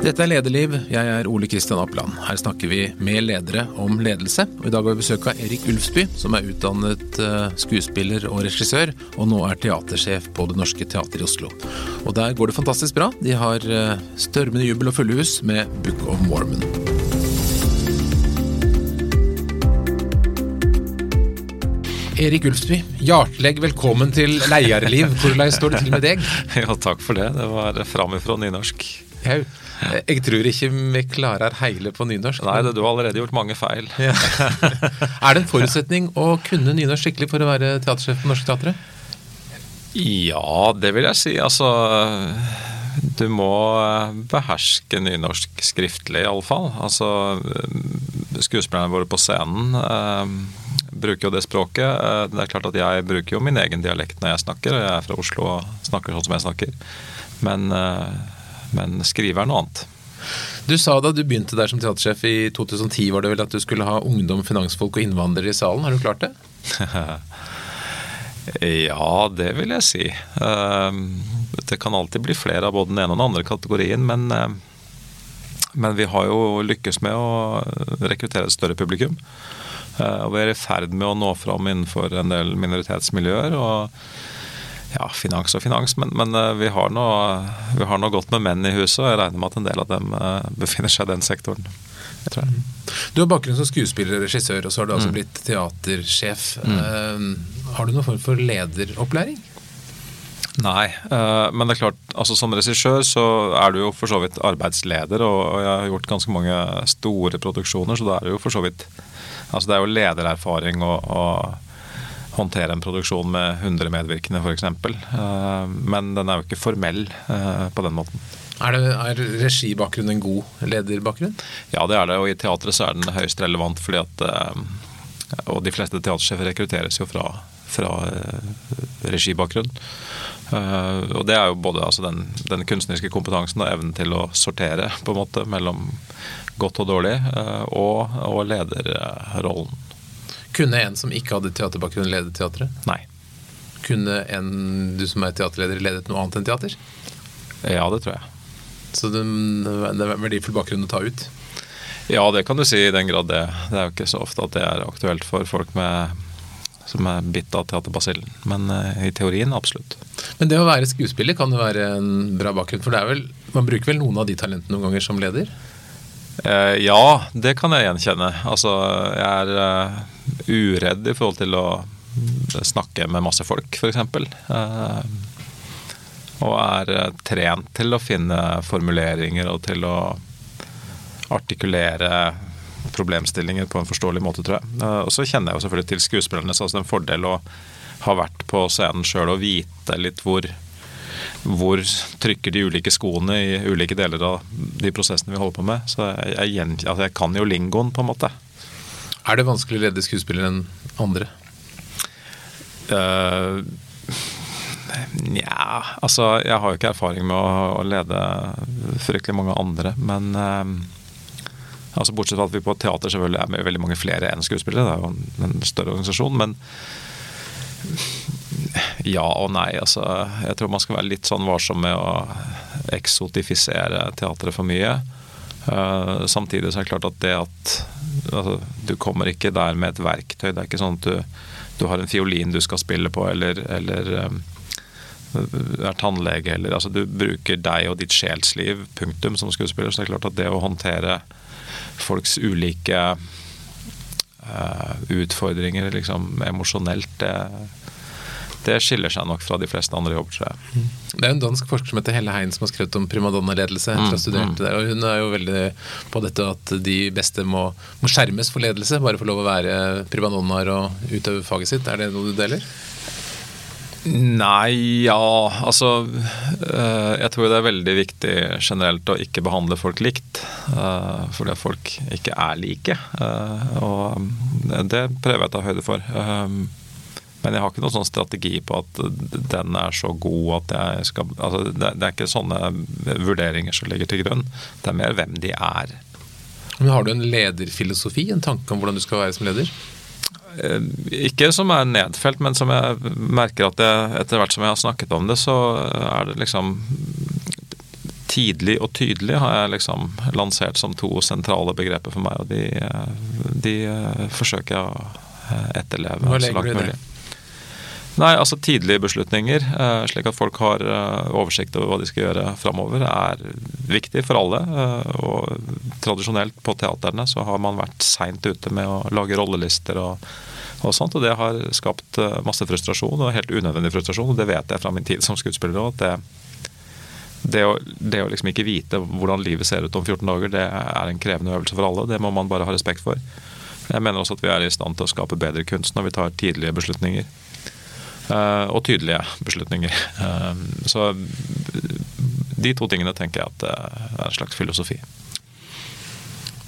Dette er Lederliv. Jeg er Ole Kristian Appland. Her snakker vi med ledere om ledelse. Og I dag har vi besøk av Erik Ulfsby, som er utdannet eh, skuespiller og regissør, og nå er teatersjef på Det Norske Teatret i Oslo. Og der går det fantastisk bra. De har eh, størmende jubel og fulle hus med Book of Mormon. Erik Ulfsby, hjertelig velkommen til Leierliv. Hvordan står det til med deg? Ja, takk for det. Det var framifrå nynorsk. Jau. Jeg tror ikke vi klarer hele på nynorsk. Nei, det, du har allerede gjort mange feil. Ja. er det en forutsetning å kunne nynorsk skikkelig for å være teatersjef på Norske Teatret? Ja, det vil jeg si. Altså Du må beherske nynorsk skriftlig, iallfall. Altså Skuespillerne våre på scenen eh, bruker jo det språket. Eh, det er klart at jeg bruker jo min egen dialekt når jeg snakker, og jeg er fra Oslo og snakker sånn som jeg snakker. Men eh, men skrive er noe annet. Du sa da du begynte der som teatersjef i 2010 var det vel at du skulle ha ungdom, finansfolk og innvandrere i salen. Har du klart det? ja, det vil jeg si. Ehm, det kan alltid bli flere av både den ene og den andre kategorien, men, eh, men vi har jo lykkes med å rekruttere et større publikum. Eh, og vi er i ferd med å nå fram innenfor en del minoritetsmiljøer. og ja, finans og finans, men, men eh, vi, har noe, vi, har noe, godt med menn i huset, og jeg regner med at en del av dem uh, befinner seg i den sektoren. tror jeg. Du har bakgrunn som skuespiller og regissør, og så har du altså mm. blitt teatersjef. Mm. Uh, har du noen form for lederopplæring? Nei, men det er klart, altså som regissør så er du jo for så vidt arbeidsleder, og, og jeg har gjort ganske mange store produksjoner, så da er det jo for så vidt Altså det er jo ledererfaring og, og håndtere en produksjon med 100 medvirkende f.eks. Eh, men den er jo ikke formell eh, på den måten. Er, det, er regibakgrunn en god lederbakgrunn? Ja, det er det. Og i teatret så er den høyst relevant fordi at eh, Og de fleste teatersjefer rekrutteres jo fra, fra regibakgrunn. Og det er jo både altså den, den, kunstneriske kompetansen og evnen til å sortere på en måte mellom godt og dårlig, og, og lederrollen. Kunne en som ikke hadde teaterbakgrunn, ledet teatret? Nei. Kunne en du som er teaterleder, ledet noe annet enn teater? Ja, det tror jeg. Så det, det er verdifull bakgrunn å ta ut? Ja, det kan du si i den grad det. Det er jo ikke så ofte at det er aktuelt for folk med, som er bitt av teaterbasillen. Men uh, i teorien absolutt. Men det å være skuespiller kan jo være en bra bakgrunn, for det er vel, man bruker vel noen av de talentene noen ganger som leder? Uh, ja, det kan jeg gjenkjenne. Altså, jeg er uh, uredd i forhold til å snakke med masse folk, f.eks. Eh, og er eh, trent til å finne formuleringer og til å artikulere problemstillinger på en forståelig måte, tror jeg. Eh, og så kjenner jeg jo selvfølgelig til skuespillerne, så det er en fordel å ha vært på scenen sjøl og vite litt hvor, hvor trykker de ulike skoene i ulike deler av de prosessene vi holder på med. Så jeg, jeg, altså jeg kan jo lingoen, på en måte. Er det vanskelig å lede skuespillere enn andre? Uh, altså jeg har jo ikke erfaring med å, å lede fryktelig mange andre, men uh, altså Bortsett fra at vi på teater selvfølgelig er med veldig mange flere enn skuespillere, det er jo en, en større organisasjon. Men ja og nei. altså Jeg tror man skal være litt sånn varsom med å eksotifisere teatret for mye. Uh, samtidig så er det klart at det at altså, Du kommer ikke der med et verktøy. Det er ikke sånn at du, du har en fiolin du skal spille på, eller, eller um, er tannlege, eller altså Du bruker deg og ditt sjelsliv, punktum, som skuespiller. Så det er klart at det å håndtere folks ulike uh, utfordringer liksom emosjonelt, det det skiller seg nok fra de fleste andre jobber, tror jeg. Det er en dansk forsker som heter Helle Hein som har skrevet om primadonna-ledelse. Mm, mm. der, og Hun er jo veldig på dette at de beste må, må skjermes for ledelse, bare få lov å være primadonnaer og utøve faget sitt. Er det noe du deler? Nei, ja Altså eh, Jeg tror det er veldig viktig generelt å ikke behandle folk likt. Eh, fordi at folk ikke er like. Eh, og det prøver jeg å ta høyde for. Men jeg har ikke noen sånn strategi på at den er så god at jeg skal altså det, det, er ikke sånne vurderinger som ligger til grunn. Det er mer hvem de er. Men Har du en lederfilosofi, en tanke om hvordan du skal være som leder? Eh, ikke som er nedfelt, men som jeg merker at jeg, etter hvert som jeg har snakket om det, så er det liksom tidlig og tydelig har jeg liksom lansert som to sentrale begreper for meg, og de, de forsøker jeg å etterleve så langt i det? Nei, altså Tidlige beslutninger, eh, slik at folk har eh, oversikt over hva de skal gjøre framover, er viktig for alle. eh, Og tradisjonelt på teaterne så har man vært seint ute med å lage rollelister og, og sånt, og det har skapt masse frustrasjon, og helt unødvendig frustrasjon. og Det vet jeg fra min tid som skuespiller òg, det, det, å, det å liksom ikke vite hvordan livet ser ut om 14 dager, det er en krevende øvelse for alle. Det må man bare ha respekt for. Jeg mener også at vi er i stand til å skape bedre kunst når vi tar tidlige beslutninger. Eh, og tydelige beslutninger. Eh, så de to tingene tenker jeg at det er en slags filosofi.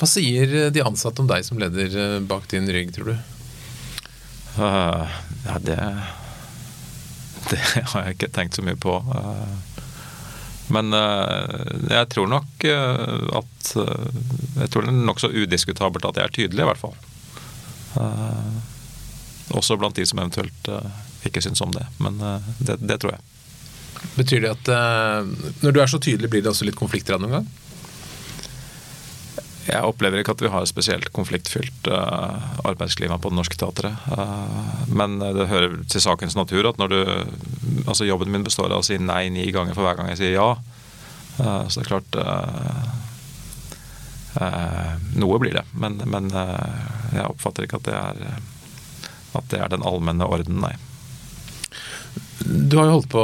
Hva sier de ansatte om deg som leder eh, bak din rygg, tror du? Uh, ja, det Det har jeg ikke tenkt så mye på. Eh, men eh, jeg tror nok eh, at eh, Jeg tror det er nokså udiskutabelt at jeg er tydelig, i hvert fall. Eh, også blant de som eventuelt eh, ikke syns om det. Men eh, det, det tror jeg. Betyr det at eh, når du er så tydelig, blir det også litt konflikter av noen gang? Jeg opplever ikke at vi har et spesielt konfliktfylt uh, arbeidsklima på Det Norske Teatret. Men det hører til sakens natur at når du Altså jobben min består av å si nei ni ganger for hver gang jeg sier ja. Så det er klart Noe blir det. Men, men jeg oppfatter ikke at det er at det er den allmenne orden, nei. Du har jo holdt på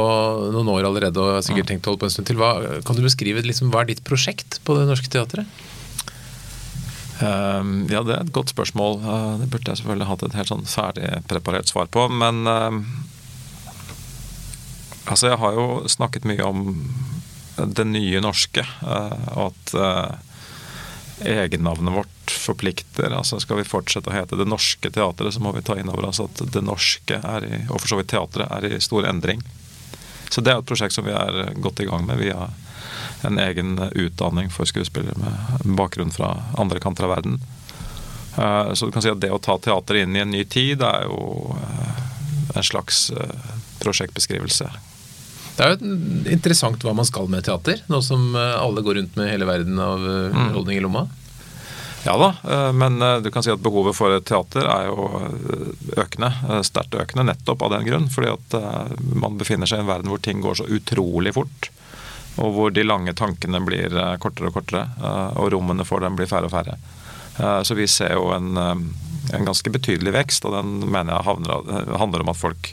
noen år allerede og har sikkert tenkt å holde på en stund til. Hva, kan du beskrive liksom, hva er ditt prosjekt på Det Norske Teatret? Uh, ja, det er et godt spørsmål. Uh, det burde jeg selvfølgelig hatt et helt sånn ferdig preparert svar på. Men uh, altså, jeg har jo snakket mye om det nye norske. Uh, og at egennavnet vårt forplikter. altså Skal vi fortsette å hete Det Norske Teatret, så må vi ta inn over oss at det norske i, og for så vidt teatret er i stor endring. Så det er et prosjekt som vi er godt i gang med via en egen utdanning for skuespillere med bakgrunn fra andre kanter av verden. Så du kan si at det å ta teater inn i en ny tid er jo en slags prosjektbeskrivelse. Det er jo interessant hva man skal med teater, nå som alle går rundt med hele verden av underholdning i lomma. Ja da, men du kan si at behovet for teater er jo økende. Sterkt økende nettopp av den grunn. Fordi at man befinner seg i en verden hvor ting går så utrolig fort. Og hvor de lange tankene blir kortere og kortere, og rommene for dem blir færre og færre. Så vi ser jo en, en ganske betydelig vekst, og den mener jeg handler om at folk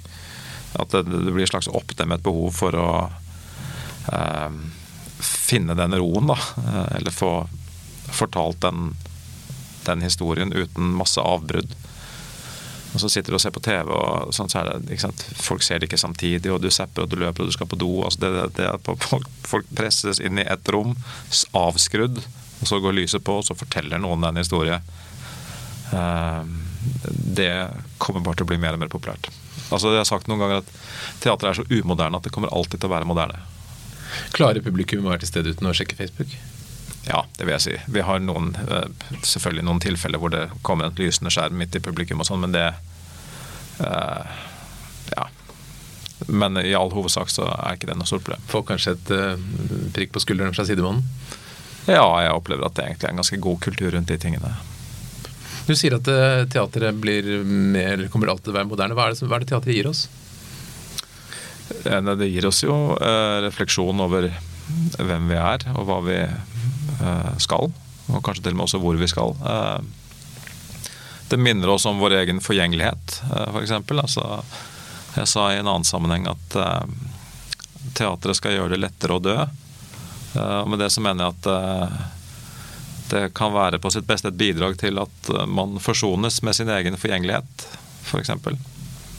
At det, det blir et slags oppdemmet behov for å eh, finne den roen, da. Eller få fortalt den, den historien uten masse avbrudd. Og så sitter du og ser på TV, og sånn så er det, folk ser det ikke samtidig, og du zapper og du løper og du skal på do. altså det, det at folk, presses inn i ett rom, avskrudd, og så går lyset på, og så forteller noen den historien. Det kommer bare til å bli mer og mer populært. Altså Jeg har sagt noen ganger at teater er så umoderne at det kommer alltid til å være moderne. Klarer publikum å være til stede uten å sjekke Facebook? Ja, det vil jeg si. Vi har noen, selvfølgelig noen tilfeller hvor det kommer en lysende skjerm midt i publikum og sånn, men det uh, Ja. Men i all hovedsak så er ikke det noe stort problem. Får kanskje et uh, prikk på skulderen fra sidemannen? Ja, jeg opplever at det egentlig er en ganske god kultur rundt de tingene. Du sier at uh, teatret blir mer, kommer alltid til å være moderne. Hva er, det, hva er det teatret gir oss? Det gir oss jo refleksjon over hvem vi er, og hva vi skal, og kanskje til og med også hvor vi skal. Det minner oss om vår egen forgjengelighet, f.eks. For altså, jeg sa i en annen sammenheng at teatret skal gjøre det lettere å dø. Og med det så mener jeg at det kan være på sitt beste et bidrag til at man forsones med sin egen forgjengelighet, f.eks. For eksempel.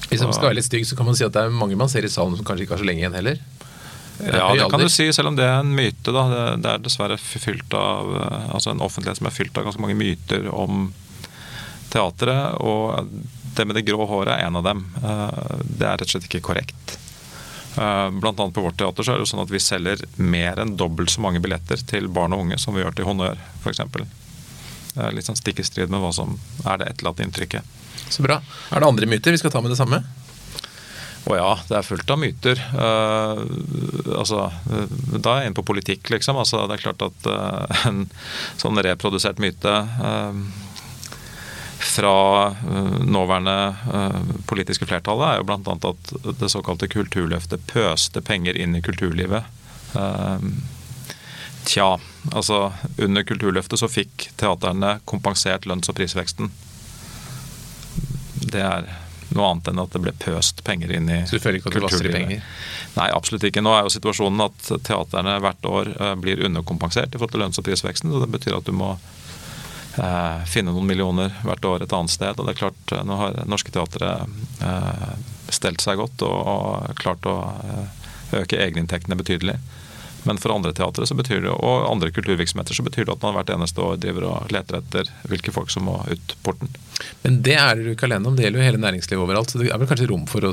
Hvis man skal være litt stygg, så kan man si at det er mange man ser i salen som kanskje ikke har så lenge igjen heller. Ja, det kan du si, selv om det er en myte. da. Det er dessverre fylt av altså en offentlighet som er fylt av ganske mange myter om teatret. Og det med det grå håret er en av dem. Det er rett og slett ikke korrekt. Blant annet på vårt teater så er det sånn at vi selger mer enn dobbelt så mange billetter til barn og unge som vi gjør til Honnør, f.eks. Litt sånn stikk i strid med hva som er det etterlatte inntrykket. Så bra. Er det andre myter vi skal ta med det samme? Å ja, det er fullt av myter. Uh, altså, da er jeg inne på politikk, liksom. Altså, det er klart at uh, en sånn reprodusert myte uh, fra nåværende politiske flertallet er jo bl.a. at det såkalte Kulturløftet pøste penger inn i kulturlivet. Tja, altså under Kulturløftet så fikk teaterne kompensert lønns- og prisveksten. Det er noe annet enn at det ble pøst penger inn i Så du føler ikke at det vasser i penger? Nei, absolutt ikke. Nå er jo situasjonen at teaterne hvert år eh, blir underkompensert i forhold til lønns- og prisveksten. så Det betyr at du må eh, finne noen millioner hvert år et annet sted. og det er klart, eh, Nå har norske teatre eh, stelt seg godt og, og klart å eh, øke egeninntektene betydelig. Men for andre teatre og andre kulturvirksomheter så betyr det at man hvert eneste år driver og leter etter hvilke folk som må ut porten. Men det er dere ikke alene om, det gjelder jo hele næringslivet overalt. Så det er vel kanskje rom for å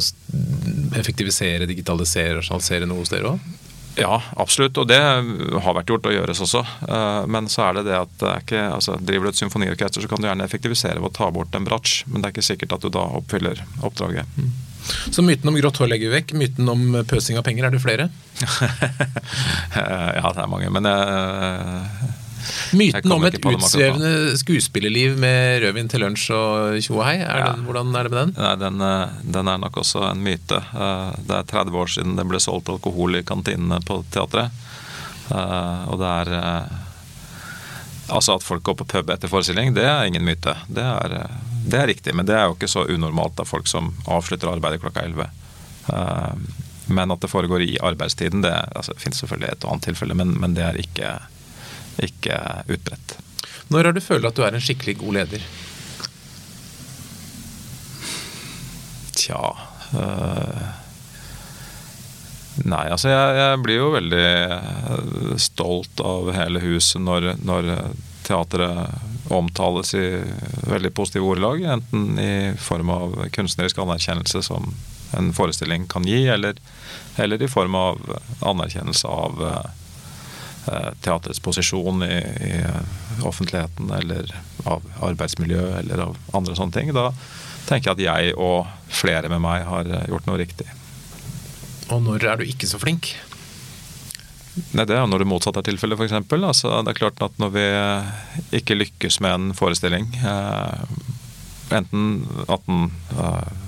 effektivisere, digitalisere, rasjonalisere noe hos dere òg? Ja, absolutt, og det har vært gjort og gjøres også. Eh, men så er det det at det ikke, altså, driver du et symfoniorkester, så kan du gjerne effektivisere ved å ta bort en bratsj, men det er ikke sikkert at du da oppfyller oppdraget. Mm. Så myten om grått hår legger vi vekk. Myten om pøsing av penger, er det flere? ja, det er mange, men jeg Myten om et utsvevende skuespillerliv med rødvin til lunsj og tjo og hei, ja. hvordan er det med den? Nei, den, eh, den, er nok også en myte. Eh, det er 30 år siden det ble solgt alkohol i kantinene på teatret. Eh, og det er Altså at folk går på pub etter forestilling, det er ingen myte. Det er, det er riktig, men det er jo ikke så unormalt av folk som avslutter arbeidet klokka 11. Men at det foregår i arbeidstiden, det, altså, det finnes selvfølgelig et annet tilfelle, men, men det er ikke ikke utbredt. Når har du følt at du er en skikkelig god leder? Tja øh, Nei, altså jeg, jeg, blir jo veldig eh, stolt av hele huset når, når teatret omtales i veldig positive ordelag. Enten i form av kunstnerisk anerkjennelse som en forestilling kan gi, eller, eller i form av anerkjennelse av Eh, teaterets posisjon i, i, offentligheten eller av arbeidsmiljø eller av andre sånne ting. Da tenker jeg at jeg og flere med meg har eh, gjort noe riktig. Og når er du ikke så flink? Nei, Det er når det motsatte er tilfellet, f.eks. Altså, det er klart at når vi ikke lykkes med en forestilling, eh, enten at den eh,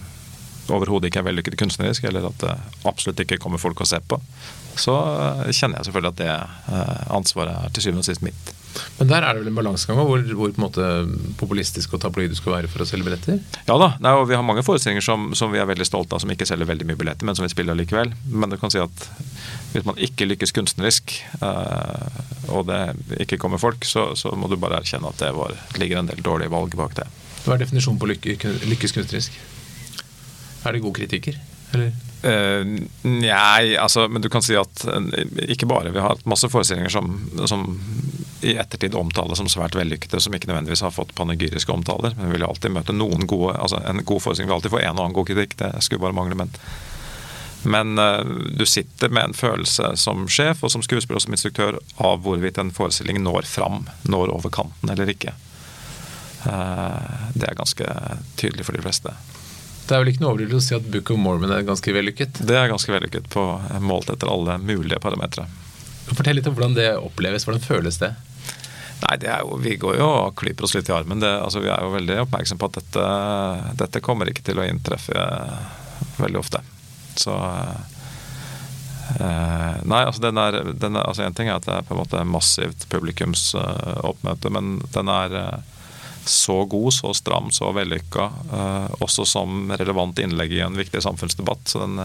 overhodet ikke er vellykket kunstnerisk, eller at det absolutt ikke kommer folk å se på, så eh, kjenner jeg selvfølgelig at det eh, ansvaret er til syvende og sist mitt. Men der er det vel en balansegang hvor, hvor på en måte populistisk og tabloid du skal være for å selge billetter? Ja da, Nei, og vi har mange forestillinger som, som, vi er veldig stolte av, som ikke selger veldig mye billetter, men som vi spiller likevel. Men du kan si at hvis man ikke lykkes kunstnerisk, øh, og det ikke kommer folk, så, så, må du bare erkjenne at det var, ligger en del dårlige valg bak det. Hva er definisjonen på lykke, lykkes kunstnerisk? Er det gode kritikker? Eller? Uh, nei, altså, men du kan si at uh, ikke bare. Vi har hatt masse forestillinger som, som i ettertid omtales som svært vellykkede, som ikke nødvendigvis har fått panegyriske omtaler. Men vi vil alltid møte noen gode altså En god forestilling vil alltid få en og annen god kritikk, det skulle bare mangle. Men, men uh, du sitter med en følelse som sjef og som skuespiller og som instruktør av hvorvidt en forestilling når fram, når over kanten eller ikke. det er ganske tydelig for de fleste. Det er vel ikke noe overdrivelse å si at Book of Mormon er ganske vellykket? Det er ganske vellykket, på målt etter alle mulige parametere. Fortell litt om hvordan det oppleves. Hvordan føles det? Nei, det jo, Vi går jo og klyper oss litt i armen. Det, altså, vi er jo veldig oppmerksom på at dette, dette kommer ikke til å inntreffe veldig ofte. Så eh, nei, altså den er, den er, altså En ting er at det er på en måte massivt publikumsoppmøte, uh, men den er uh, så god, så stram, så vellykka. Uh, også som relevant innlegg i en viktig samfunnsdebatt. Så den,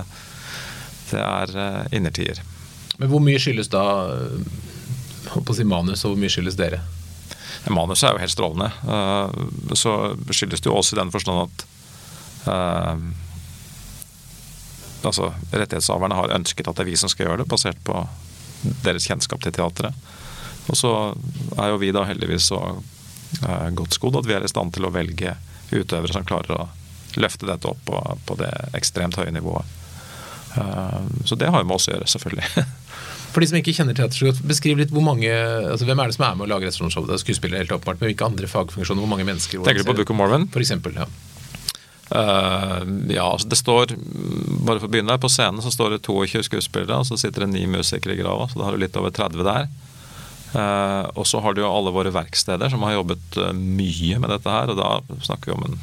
det er uh, innertier. Men hvor mye skyldes da på å si manus, og hvor mye skyldes dere? Manuset er jo helt strålende. Så skyldes det jo også i den forstand at altså, rettighetshaverne har ønsket at det er vi som skal gjøre det, basert på deres kjennskap til teatret. Og så er jo vi da heldigvis så godt skodd at vi er i stand til å velge utøvere som klarer å løfte dette opp på, på det ekstremt høye nivået. Eh, så det har jo med oss å gjøre, selvfølgelig. For de som ikke kjenner teater så godt, beskriv litt hvor mange, altså Hvem er det som er med å lage restaurantshowet? Skuespillere, helt åpenbart, men hvilke andre fagfunksjoner? Hvor mange mennesker? Tenker du på Book of Mormon? For eksempel, ja. Uh, ja, altså det står Bare for å begynne der, på scenen så står det 22 skuespillere, og så sitter det ni musikere i grava, så da har du litt over 30 der. Uh, og så har du jo alle våre verksteder som har jobbet uh, mye med dette her, og da snakker vi om en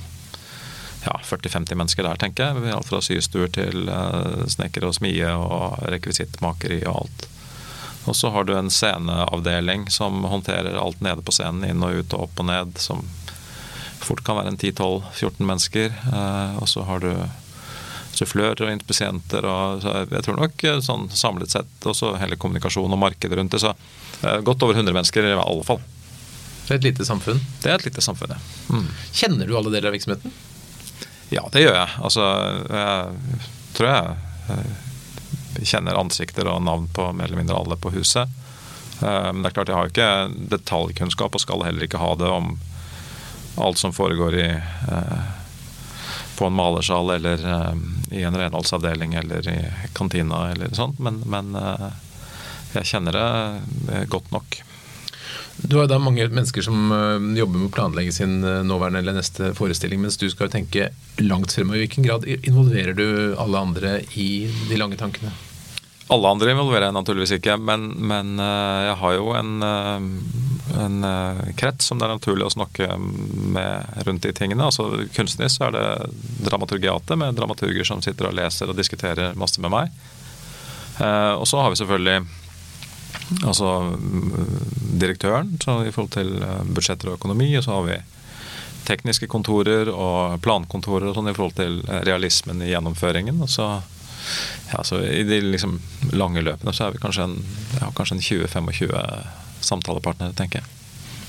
ja, 40-50 mennesker der, tenker jeg. Alt fra systuer til snekker og smie og rekvisittmakeri og alt. Og så har du en sceneavdeling som håndterer alt nede på scenen, inn og ut og opp og ned, som fort kan være en 10-12-14 mennesker. Eh, og så har du sufflører og inspisenter og Jeg tror nok eh, sånn samlet sett også hele kommunikasjon og markedet rundt det. Så eh, godt over 100 mennesker i alle fall. Det er et lite samfunn? Det er et lite samfunn, ja. Mm. Kjenner du alle deler av virksomheten? Ja, det gjør jeg. Altså, jeg tror jeg kjenner ansikter og navn på mer eller mindre alle på huset. Men det er klart, jeg har ikke detaljkunnskap og skal heller ikke ha det om alt som foregår i, eh, på en malersal eller eh, i en renholdsavdeling eller i kantina eller sånt, men, men eh, jeg kjenner det godt nok. Du har da mange mennesker som jobber med å planlegge sin nåværende eller neste forestilling, mens du skal tenke langt fremover. I hvilken grad involverer du alle andre i de lange tankene? Alle andre involverer jeg naturligvis ikke, men, men jeg har jo en en krets som det er naturlig å snakke med rundt de tingene. Altså Kunstnerisk er det dramaturgiatet med dramaturger som sitter og leser og diskuterer masse med meg. Og så har vi selvfølgelig altså direktøren så i forhold til eh, budsjetter og økonomi. Og så har vi tekniske kontorer og plankontorer og sånn i forhold til realismen i gjennomføringen. Og så, ja, så I de liksom lange løpene så er vi kanskje en, ja, en 20-25 samtalepartnere, tenker jeg.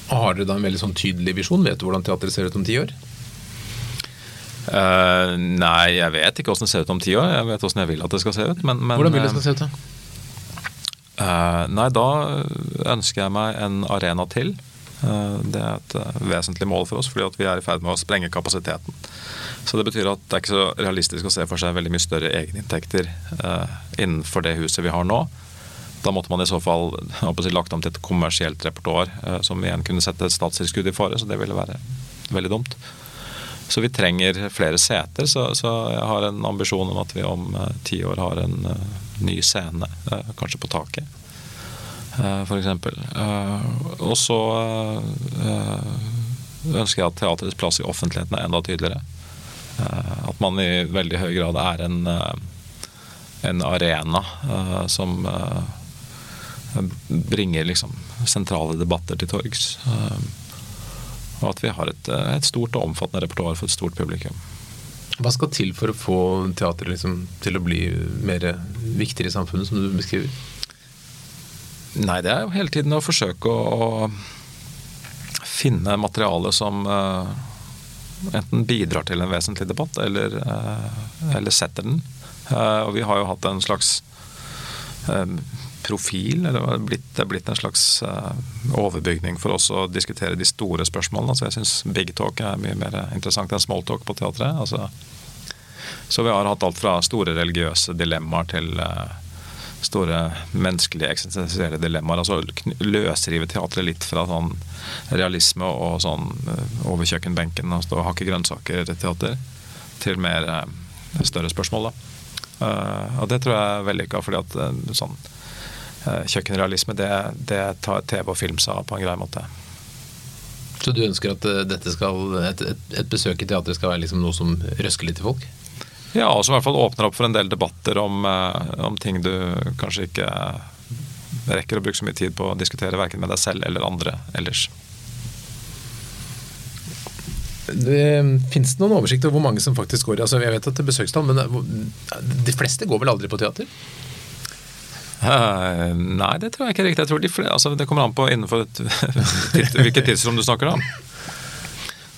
Har dere da en veldig sånn tydelig visjon? Vet du hvordan teatret ser ut om ti år? Uh, nei, jeg vet ikke hvordan det ser ut om ti år. Jeg vet hvordan jeg vil at det skal se ut. Men, men, hvordan vil det skal se ut, da? Uh, nei, da ønsker jeg meg en arena til. Uh, det er et vesentlig mål for oss, fordi vi er i ferd med å sprenge kapasiteten. Så det betyr at det er ikke så realistisk å se for seg veldig mye større egeninntekter innenfor det huset vi har nå. Da måtte man i så fall si, lagt om til et kommersielt repertoar, eh, som igjen kunne sette statstilskuddet i fare, så det ville være veldig dumt. Så vi trenger flere seter, så, så jeg har en ambisjon om at vi om uh, ti år har en uh, ny scene, uh, kanskje på taket, for. Uh, og så ønsker jeg at teaterets plass i offentligheten er enda tydeligere. at man i veldig høy grad er en, en arena som bringer liksom sentrale debatter til torgs. Og at vi har et, eh, et stort og omfattende repertoar for et stort publikum. Hva skal til for å få teatret liksom til å bli mer viktigere i samfunnet, som du beskriver? Nei, det er jo hele tiden å forsøke å, finne materiale som uh, enten bidrar til en vesentlig debatt, eller, uh, eller setter den. Uh, og vi har jo hatt en slags profil, eller er blitt, det er blitt en slags uh, overbygning for oss å diskutere de store spørsmålene. Altså jeg syns big talk er mye mer interessant enn small talk på teatret. Altså, så vi har hatt alt fra store religiøse dilemmaer til uh, store menneskelige eksistensielle dilemmaer. Altså løsrive teatret litt fra sånn realisme og sånn uh, over kjøkkenbenken og stå og hakke grønnsaker-teater, til mer større spørsmål. da. Og det tror jeg er vellykka, fordi at sånn Eh, kjøkkenrealisme, det, det tar TV og film seg av på en grei måte. Så du ønsker at eh, dette skal, et, et, et besøk i teatret skal være liksom noe som røsker litt i folk? Ja, og som i hvert fall åpner opp for en del debatter om, eh, om, ting du kanskje ikke rekker å bruke så mye tid på å diskutere, verken med deg selv eller andre ellers. Det Fins det noen oversikt over hvor mange som faktisk går altså Jeg vet at det er besøkstall, men de fleste går vel aldri på teater? Uh, nei, det tror jeg ikke riktig. Jeg tror de flere, altså, det kommer an på innenfor et, hvilket tidsrom du snakker om.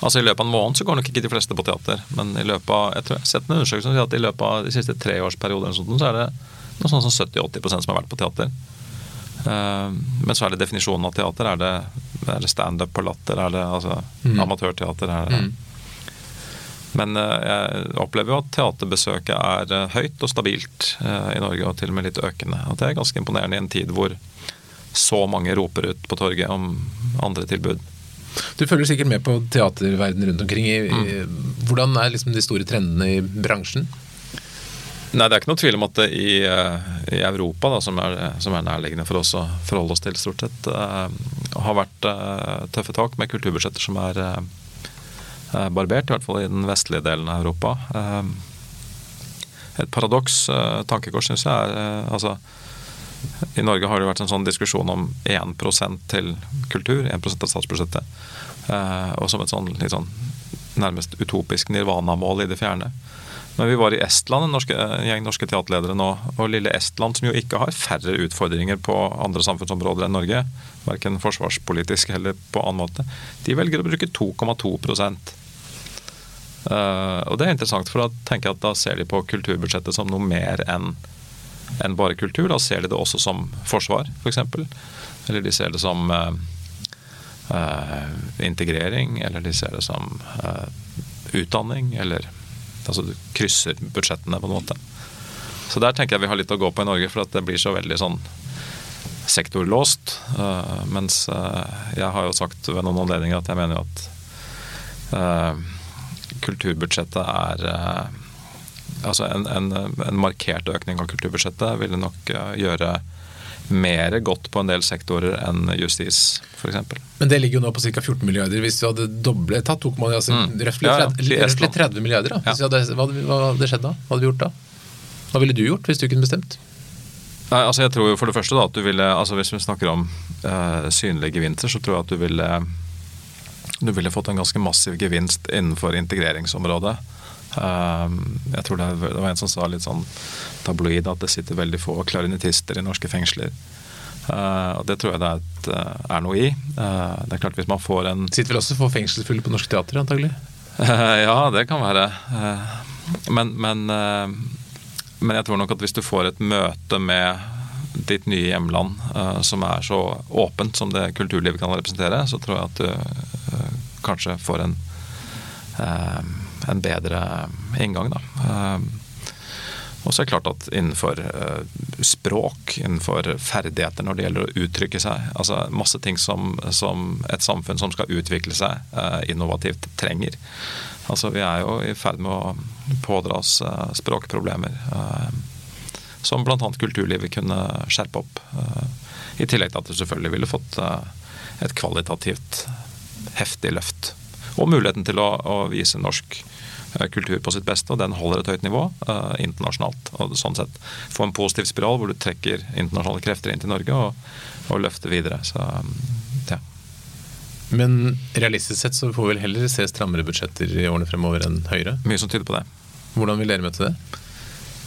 Altså I løpet av en måned så går nok ikke de fleste på teater. Men i løpet av, jeg tror jeg har sett en undersøkelse som sier at i løpet av de siste treårsperiodene så er det noe sånn som 70-80% som har vært på teater. Uh, men så er det definisjonen av teater. Er det, er det standup på latter? Er det altså, mm. amatørteater? Er det, mm. Men eh, jeg opplever jo at teaterbesøket er eh, høyt og stabilt eh, i Norge, og til og med litt økende. Og det er ganske imponerende i en tid hvor så mange roper ut på torget om andre tilbud. Du følger sikkert med på teaterverdenen rundt omkring. Mm. Hvordan er liksom de store trendene i bransjen? Nei, Det er ikke noe tvil om at det i, i Europa, da, som, er, som, er, nærliggende for oss å forholde oss til, stort sett, uh, har vært uh, tøffe tak med kulturbudsjetter som er uh, barbert, i hvert fall i den vestlige delen av Europa. et paradoks, tankekors, syns jeg, er altså i Norge har det vært en sånn diskusjon om 1% til kultur, 1 av statsbudsjettet. Eh, og som et sånn, litt sånn nærmest utopisk nirvana-mål i det fjerne. Men vi var i Estland, en, norske, en gjeng norske teaterledere nå, og lille Estland, som jo ikke har færre utfordringer på andre samfunnsområder enn Norge, verken forsvarspolitisk eller på annen måte, de velger å bruke 2,2 Uh, og det er interessant, for da tenker jeg at da ser de på kulturbudsjettet som noe mer enn en bare kultur. Da ser de det også som forsvar, f.eks. Eller de ser det som uh, integrering, eller de ser det som uh, utdanning, eller Altså du krysser budsjettene på en måte. Så der tenker jeg vi har litt å gå på i Norge, for at det blir så veldig sånn sektorlåst. Uh, mens jeg har jo sagt ved noen anledninger at jeg mener at kulturbudsjettet er altså en, en, en, markert økning av kulturbudsjettet ville nok eh, gjøre mer godt på en del sektorer enn justis, f.eks. Men det ligger jo nå på ca. 14 milliarder. Hvis du hadde doblet tatt altså, mm. røftlig ja, ja, 30 milliarder, da. Ja. Hadde, hva, hva hadde skjedd da? Hva hadde vi gjort da? Hva ville du gjort hvis du kunne bestemt? Nei, altså jeg tror jo for det første da at du ville, altså Hvis vi snakker om uh, synlige gevinster, så tror jeg at du ville, du ville fått en ganske massiv gevinst innenfor integreringsområdet. Ehm, jeg tror det var en som sa litt sånn tabloid at det sitter veldig få klarinettister i norske fengsler. Uh, og Det tror jeg det er, et, uh, er noe i. Uh, det er klart hvis man får en Sitter vel også få fengselsfulle på Norsk teater, antagelig? ja, det kan være. men, men, men, jeg tror nok at hvis du får et møte med ditt nye hjemland som er så åpent som det kulturlivet kan representere, så tror jeg at du kanskje får en en bedre inngang. Da. Og så er det klart at innenfor eh, språk, innenfor ferdigheter når det gjelder å uttrykke seg, altså masse ting som, som et samfunn som skal utvikle seg eh, innovativt, trenger. Altså Vi er jo i ferd med å pådra oss eh, språkproblemer som bl.a. kulturlivet kunne skjerpe opp. I tillegg til at det selvfølgelig ville fått et kvalitativt heftig løft. Og muligheten til å, å vise norsk Eh, kultur på sitt beste, og den holder et høyt nivå eh, internasjonalt. Og sånn sett få en positiv spiral hvor du trekker internasjonale krefter inn til Norge og, og løfter videre. Så, ja. Men realistisk sett så får vi vel heller se strammere budsjetter i årene fremover enn høyere? Mye som tyder på det. Hvordan vil dere møte det?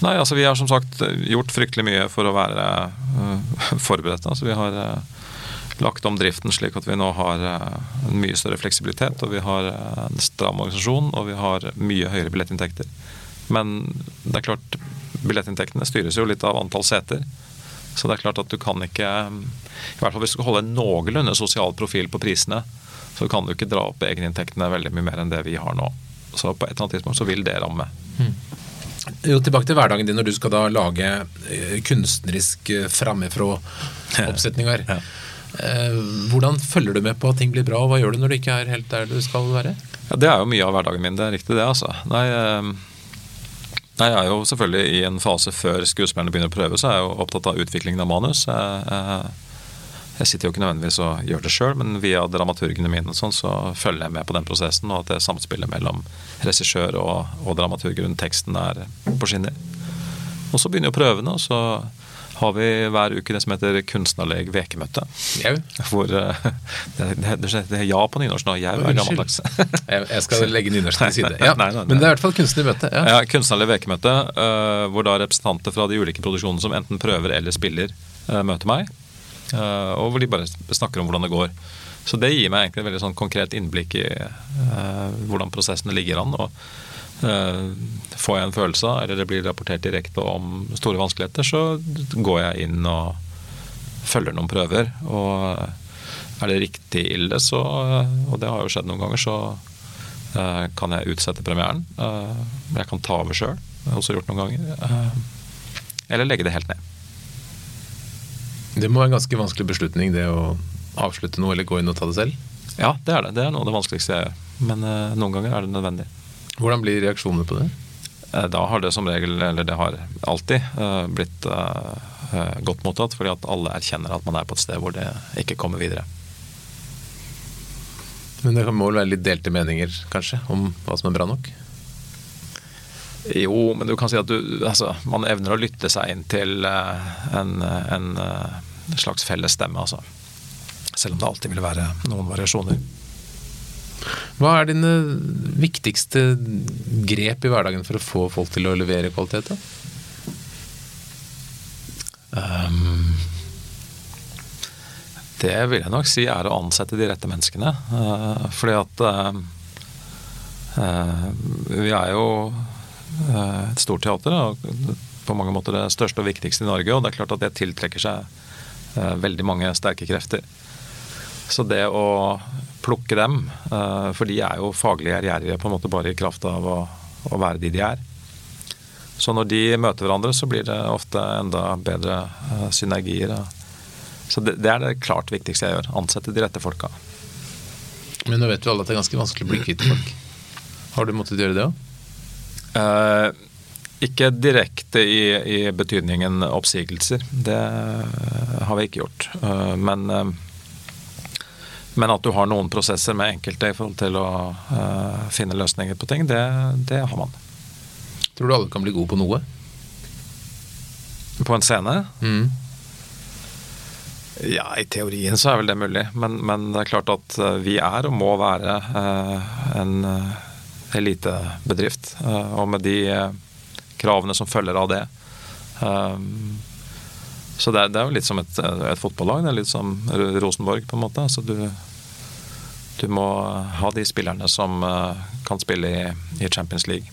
Nei, altså Vi har som sagt gjort fryktelig mye for å være uh, forberedt. Altså, vi har uh, lagt om driften slik at vi nå har uh, en mye større fleksibilitet. Og vi har eh, en stram organisasjon og vi har mye høyere billettinntekter. Men det er klart, billettinntektene styres jo litt av antall seter. Så det er klart at du kan ikke I hvert fall hvis du skal holde en noenlunde sosial profil på prisene, så kan du ikke dra opp egeninntektene veldig mye mer enn det vi har nå. Så på et eller annet tidspunkt så vil det ramme. Mm. Jo, tilbake til hverdagen din når du skal da lage eh, kunstnerisk framifrå-oppsetninger. Ja. Eh, hvordan følger du med på at ting blir bra, og hva gjør du når du ikke er helt der du skal være? Ja, Det er jo mye av hverdagen min, det er riktig det, altså. Nei, eh, nei, jeg er jo selvfølgelig i en fase før skuespillerne begynner å prøve, så er jeg jo opptatt av utviklingen av manus. Jeg, jeg, jeg sitter jo ikke nødvendigvis og gjør det sjøl, men via dramaturgene mine og sånn, så følger jeg med på den prosessen, og at det samspillet mellom regissør og, og dramaturg rundt teksten er på skinner. Og så begynner jo prøvene, og så har vi hver uke det som heter Kunstnerleg vekemøte. Jau. Hvor uh, det, det, det, er ja på nynorsk nå. Jau er gammeldags. jeg skal legge nynorsk til side. Ja, nei, nei, nei. Men det er i hvert fall kunstnermøte. Ja, ja Kunstnerlig vekemøte, uh, hvor da representanter fra de ulike produksjonene som enten prøver eller spiller, uh, møter meg. Og hvor de bare snakker om hvordan det går. Så det gir meg egentlig et veldig sånn konkret innblikk i hvordan prosessene ligger an. og Eh, får jeg en følelse av, eller det blir rapportert direkte om store vanskeligheter, så går jeg inn og følger noen prøver. Og er det riktig ille, så, og det har jo skjedd noen ganger, så eh, kan jeg utsette premieren. Eh, jeg kan ta over sjøl, også gjort noen ganger. Eller legge det helt ned. Det må være en ganske vanskelig beslutning, det å avslutte noe eller gå inn og ta det selv? Ja, det er det. Det er noe av det vanskeligste jeg gjør. Men uh, noen ganger er det nødvendig. Hvordan blir reaksjonene på det? Uh, da har det som regel, eller det har alltid, uh, blitt godt mottatt. Fordi at alle erkjenner at man er på et sted hvor det ikke kommer videre. Men det må vel være litt delte meninger, kanskje, om hva som er bra nok? Jo, men du kan si at du, altså, man evner å lytte seg inn til en, en slags felles stemme, altså. Selv om det alltid vil være noen variasjoner. Hva er dine viktigste grep i hverdagen for å få folk til å levere kvalitet? Um, det vil jeg nok si er å ansette de rette menneskene. Uh, fordi at uh, uh, vi er jo et stort teater, og på mange måter det største og viktigste i Norge. Og det er klart at det tiltrekker seg veldig mange sterke krefter. Så det å plukke dem, eh, for de er jo faglig ærgjerrige på en måte bare i kraft av å, å, være de de er. Så når de møter hverandre, så blir det ofte enda bedre uh, synergier. Så det, det, er det klart viktigste jeg gjør. Ansette de rette folka. Men nå vet vi alle at det er ganske vanskelig å bli kvitt folk. Har du måttet gjøre det òg? Ikke direkte i, i, betydningen oppsigelser. Det har vi ikke gjort. Uh, men men at du har noen prosesser med enkelte i forhold til å uh, finne løsninger på ting, det, det, har man. Tror du alle kan bli gode på noe? På en scene? Mm. Ja, i teorien så er vel det mulig. Men, men det er klart at vi er og må være en elitebedrift. og med de kravene som følger av det. Så det er, det er, jo litt som et, et, fotballag. Det er litt som Rosenborg, på en måte. Altså du, du, må ha de spillerne som uh, kan spille i, i, Champions League.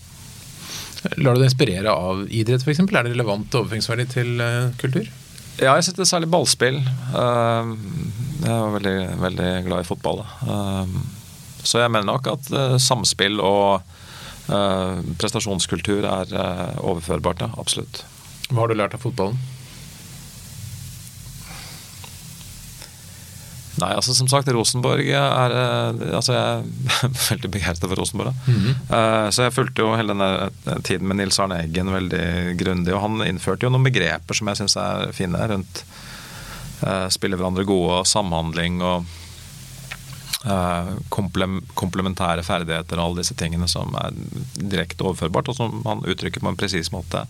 Lar du deg inspirere av idrett, f.eks.? Er det relevant overføringsverdi til uh, kultur? Ja, jeg setter særlig ballspill. Uh, jeg er veldig, veldig glad i fotball. så jeg mener nok at samspill og prestasjonskultur er overførbart, ja. Absolutt. Hva har du lært av fotballen? Nei, altså som sagt, Rosenborg er eh, altså Jeg er veldig begeistret for Rosenborg. Mm -hmm. Så jeg fulgte jo hele denne eh, tiden med Nils Arne Eggen veldig grundig. Og han innførte jo noen begreper som jeg syns er fine, rundt spille hverandre gode og samhandling og komplementære ferdigheter og alle disse tingene som er direkte overførbart, og som han uttrykker på en presis måte.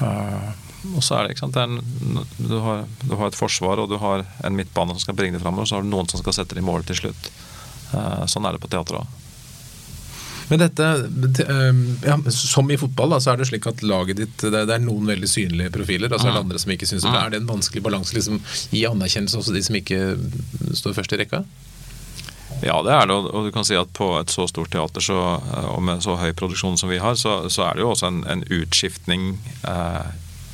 Og så er det, ikke sant, det en, du, har, du, har, et forsvar og du har en midtbane som skal bringe det framover, så har du noen som skal sette det i mål til slutt. Uh, sånn er det på teatret òg. Men dette, eh, ja, Som i fotball, da, så er det slik at laget ditt det, er noen veldig synlige profiler, og så er det andre som ikke syns det. Er det en vanskelig balanse liksom, i anerkjennelse også de som ikke står først i rekka? Ja, det er det. Og du kan si at på et så stort teater så, eh, og med så høy produksjon som vi har, så, så er det jo også en, en utskiftning eh,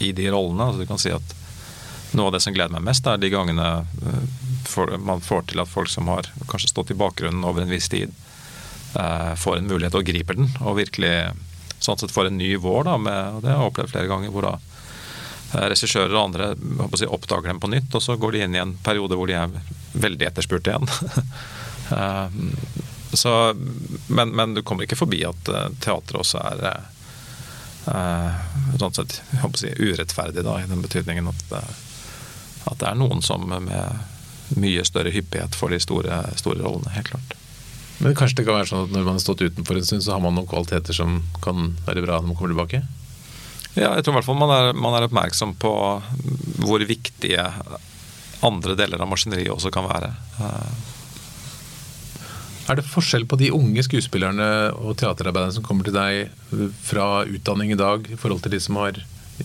i de rollene. Altså du kan si at Noe av det som gleder meg mest, er de gangene for, man får til at folk som har kanskje stått i bakgrunnen over en viss tid, eh, får en mulighet og griper den. Og virkelig sånn sett får en ny vår. Da, med, og Det har jeg opplevd flere ganger. hvor da eh, regissører og andre si, oppdager dem på nytt, og så går de inn i en periode hvor de er veldig etterspurt igjen. så, men, men, du kommer ikke forbi at teatret også er Eh, sånn sett si, urettferdig, da, i den betydningen at at det er noen som med mye større hyppighet får de store, store rollene. Helt klart. Men kanskje det kan være sånn at når man har stått utenfor en stund, så har man noen kvaliteter som kan være bra når man kommer tilbake? Ja, jeg tror i hvert fall man er, man er oppmerksom på hvor viktige andre deler av maskineriet også kan være. Eh, er det forskjell på de unge skuespillerne og teaterarbeiderne som kommer til deg fra utdanning i dag, i forhold til de som har,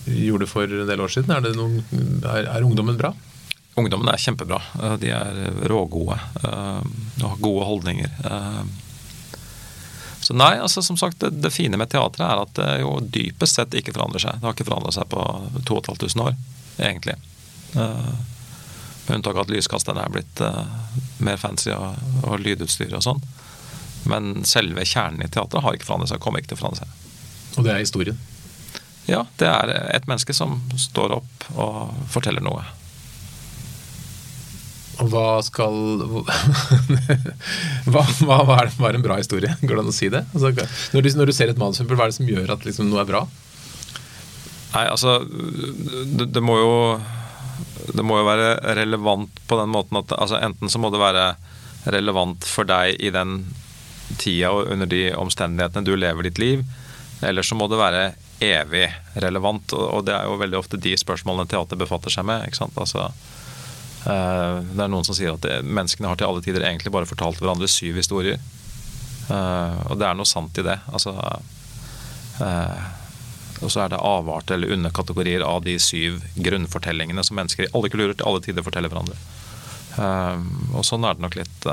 gjorde det for en del år siden? Er, noen, er, er ungdommen bra? Ungdommen er kjempebra. Eh, de er rågode eh, og har gode holdninger. Eh, så nei, altså som sagt, det, det fine med teatret er at det jo dypest sett ikke forandrer seg. Det har ikke forandret seg på 2500 år, egentlig. Med unntak av at lyskasterne er blitt uh, mer fancy og, og lydutstyr og sånn. Men selve kjernen i teatret har ikke forandret seg, kommer ikke til å forandre seg. Og det er historien? Ja, det er et menneske som står opp og forteller noe. Og hva skal hva, hva, hva er, hva er en bra historie? Går det an å si det? Altså, når, du, når, du, ser et manus, hva er det som gjør at liksom, noe er bra? Nei, altså det, det, må jo Det må jo være relevant på den måten at altså, enten så må det være relevant for deg i den tida og under de omstendighetene du lever ditt liv, eller så må det være evig relevant. Og det er jo veldig ofte de spørsmålene teater befatter seg med. ikke sant? Altså, Eh, det er noen som sier at det, menneskene har til alle tider egentlig bare fortalt hverandre syv historier. Eh, og det er noe sant i det. Altså, eh, og så er det avarter eller underkategorier av de syv grunnfortellingene som mennesker i alle kulturer til alle tider forteller hverandre. Og sånn er det nok litt,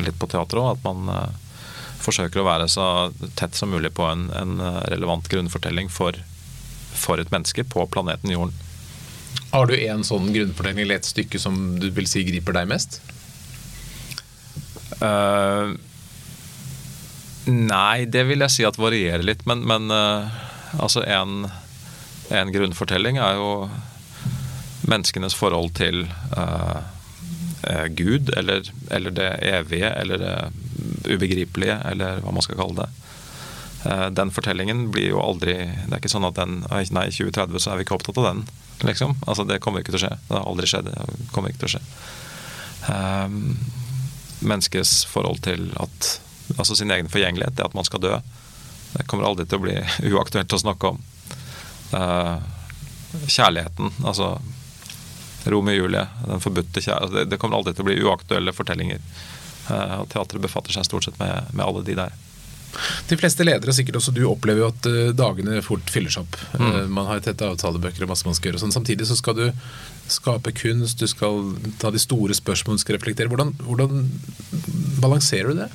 litt på teatret òg, at man forsøker å være så tett som mulig på en, en relevant grunnfortelling for, for et menneske på planeten Jorden. Har du en sånn grunnfortelling eller et stykke som du vil si griper deg mest? Uh, nei, det vil jeg si at varierer litt. Men, men uh, altså en, en, grunnfortelling er jo menneskenes forhold til uh, Gud, eller, eller, det evige, eller det ubegripelige, eller hva man skal kalle det. Den fortellingen blir jo aldri Det er ikke sånn at den Nei, i 2030 så er vi ikke opptatt av den liksom. Altså, det kommer ikke til å skje. Det har aldri skjedd. Det kommer ikke til å skje. Menneskets forhold til at Altså sin egen forgjengelighet, det at man skal dø, det kommer aldri til å bli uaktuelt å snakke om. Uh, kjærligheten, altså Romeo og Julie, den forbudte kjærlighet altså, det, kommer aldri til å bli uaktuelle fortellinger. Uh, teatret befatter seg stort sett med, med alle de der. De fleste ledere, sikkert også du, opplever jo at eh, dagene fort fyller seg opp. Mm. Eh, man har tette avtalebøker og masse man skal gjøre. Sånn. Samtidig så skal du skape kunst, du skal ta de store spørsmålene, du skal reflektere. Hvordan, hvordan balanserer du det?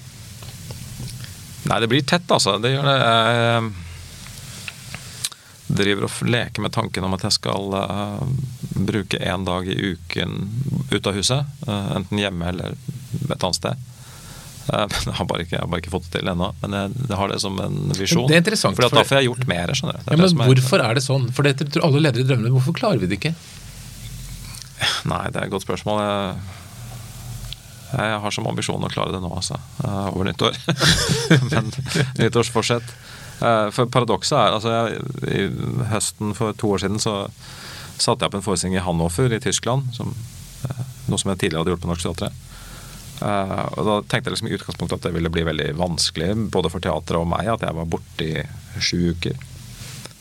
Nei, det blir tett, altså. Det gjør det. Jeg driver og leker med tanken om at jeg skal uh, bruke én dag i uken ut av huset. Uh, enten hjemme eller et annet sted. Eh, jeg har bare ikke, jeg har bare ikke fått det til ennå, men jeg, jeg, har det som en visjon. Det er interessant. For, for da får jeg gjort mer. skjønner du. Ja, men er, Hvorfor er det sånn? For det tror alle ledere drømmer om. Hvorfor klarer vi det ikke? Nei, det er et godt spørsmål. Jeg, jeg har som ambisjon å klare det nå, altså. Eh, over nyttår. men nyttårsforsett. Eh, for paradokset er altså jeg, I høsten for to år siden så satte jeg opp en forestilling i Hannover i Tyskland. Som, noe som jeg tidligere hadde gjort på Norsk Teatret. Og Da tenkte jeg liksom i utgangspunktet at det ville bli veldig vanskelig både for teatret og meg at jeg var borte i sju uker.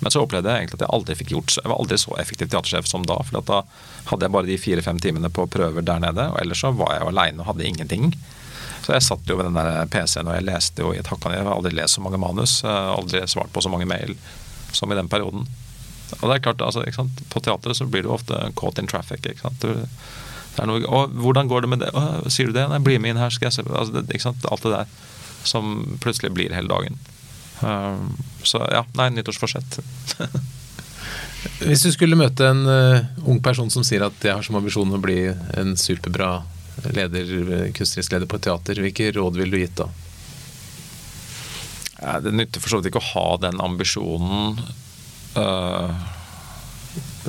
Men så opplevde jeg egentlig at jeg aldri fikk gjort Jeg var aldri så effektiv teatersjef som da. For da hadde jeg bare de fire-fem timene på prøver der nede, og ellers så var jeg jo aleine og hadde ingenting. Så jeg satt jo ved den der PC-en og jeg leste jo i et hakk Jeg har aldri lest så mange manus, aldri svart på så mange mail som i den perioden. Og det er klart, altså, På teatret så blir du ofte caught in traffic. ikke sant? Du, noe, og, 'Hvordan går det med det?' Å, 'Sier du det?' 'Nei, bli med inn her, skal jeg se altså, det? Alt det der som plutselig blir hele dagen. Um, så ja, nei, nyttårsforsett. Hvis du skulle møte en uh, ung person som sier at jeg har som ambisjon å bli en superbra leder, kunstnerisk leder på et teater, hvilke råd ville du gitt da? Ja, det nytter for så vidt ikke å ha den ambisjonen uh,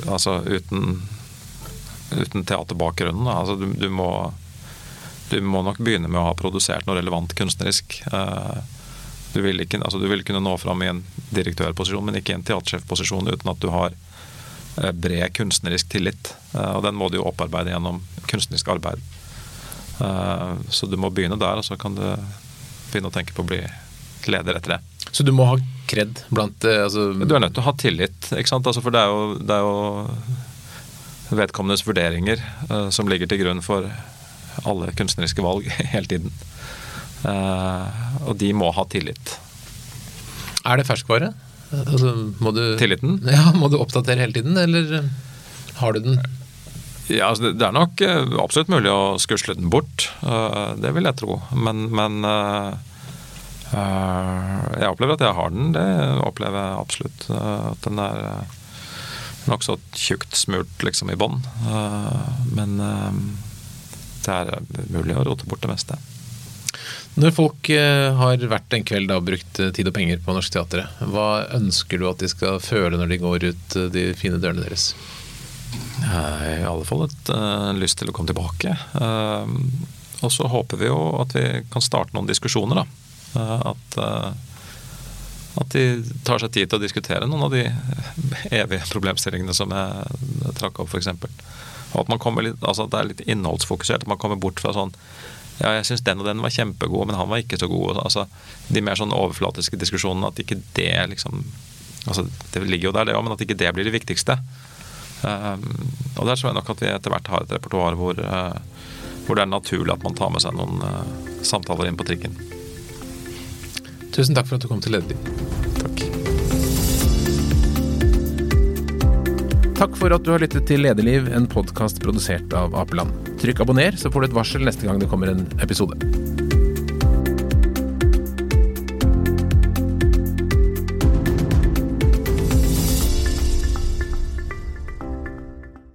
altså uten uten teaterbakgrunnen. Altså, du, du, må, du, må, nok begynne med å ha produsert noe relevant kunstnerisk. Eh, du vil, ikke, altså, du vil kunne nå fram i en direktørposisjon, men ikke i en teatersjefposisjon uten at du har eh, bred kunstnerisk tillit. Eh, og den må du jo opparbeide gjennom kunstnerisk arbeid. Så du må begynne der, og så kan du begynne å tenke på å bli leder etter det. Så du må ha kred blant altså Du er nødt til å ha tillit, ikke sant. Altså, for det er jo, det er jo vedkommendes vurderinger som ligger til grunn for alle kunstneriske valg hele tiden. Uh, og de må ha tillit. Er det ferskvare? Altså, du, Tilliten? Ja, Må du oppdatere hele tiden, eller har du den? Ja, altså, Det er nok uh, absolutt mulig å skusle den bort. det vil jeg tro. Men, men jeg opplever at jeg har den. Det opplever jeg absolutt. at den er nokså tjukt smurt liksom i bånn. Eh, men eh, det er mulig å rote bort det meste. Når folk eh, har vært en kveld og brukt tid og penger på Norsk Teatret, hva ønsker du at de skal føle når de går ut de fine dørene deres? I alle fall et uh, lyst til å komme tilbake. Uh, og så håper vi jo at vi kan starte noen diskusjoner, da. Uh, at, at de tar seg tid til å diskutere noen av de evige problemstillingene som jeg trakk opp, f.eks. Og at man litt, altså at det er litt innholdsfokusert. At man kommer bort fra sånn ja, jeg syns den og den var kjempegod, men han var ikke så god. Altså, de mer sånn overflatiske diskusjonene, at ikke det liksom altså, Det ligger jo der, det òg, men at ikke det blir det viktigste. Um, og der tror jeg nok at vi etter hvert har et repertoar hvor, uh, hvor, det er naturlig at man tar med seg noen uh, samtaler inn på trikken. Tusen takk for at du kom til Lederliv. Takk. Takk for at du har lyttet til Lederliv, en podkast produsert av Apeland. Trykk abonner, så får du et varsel neste gang det kommer en episode.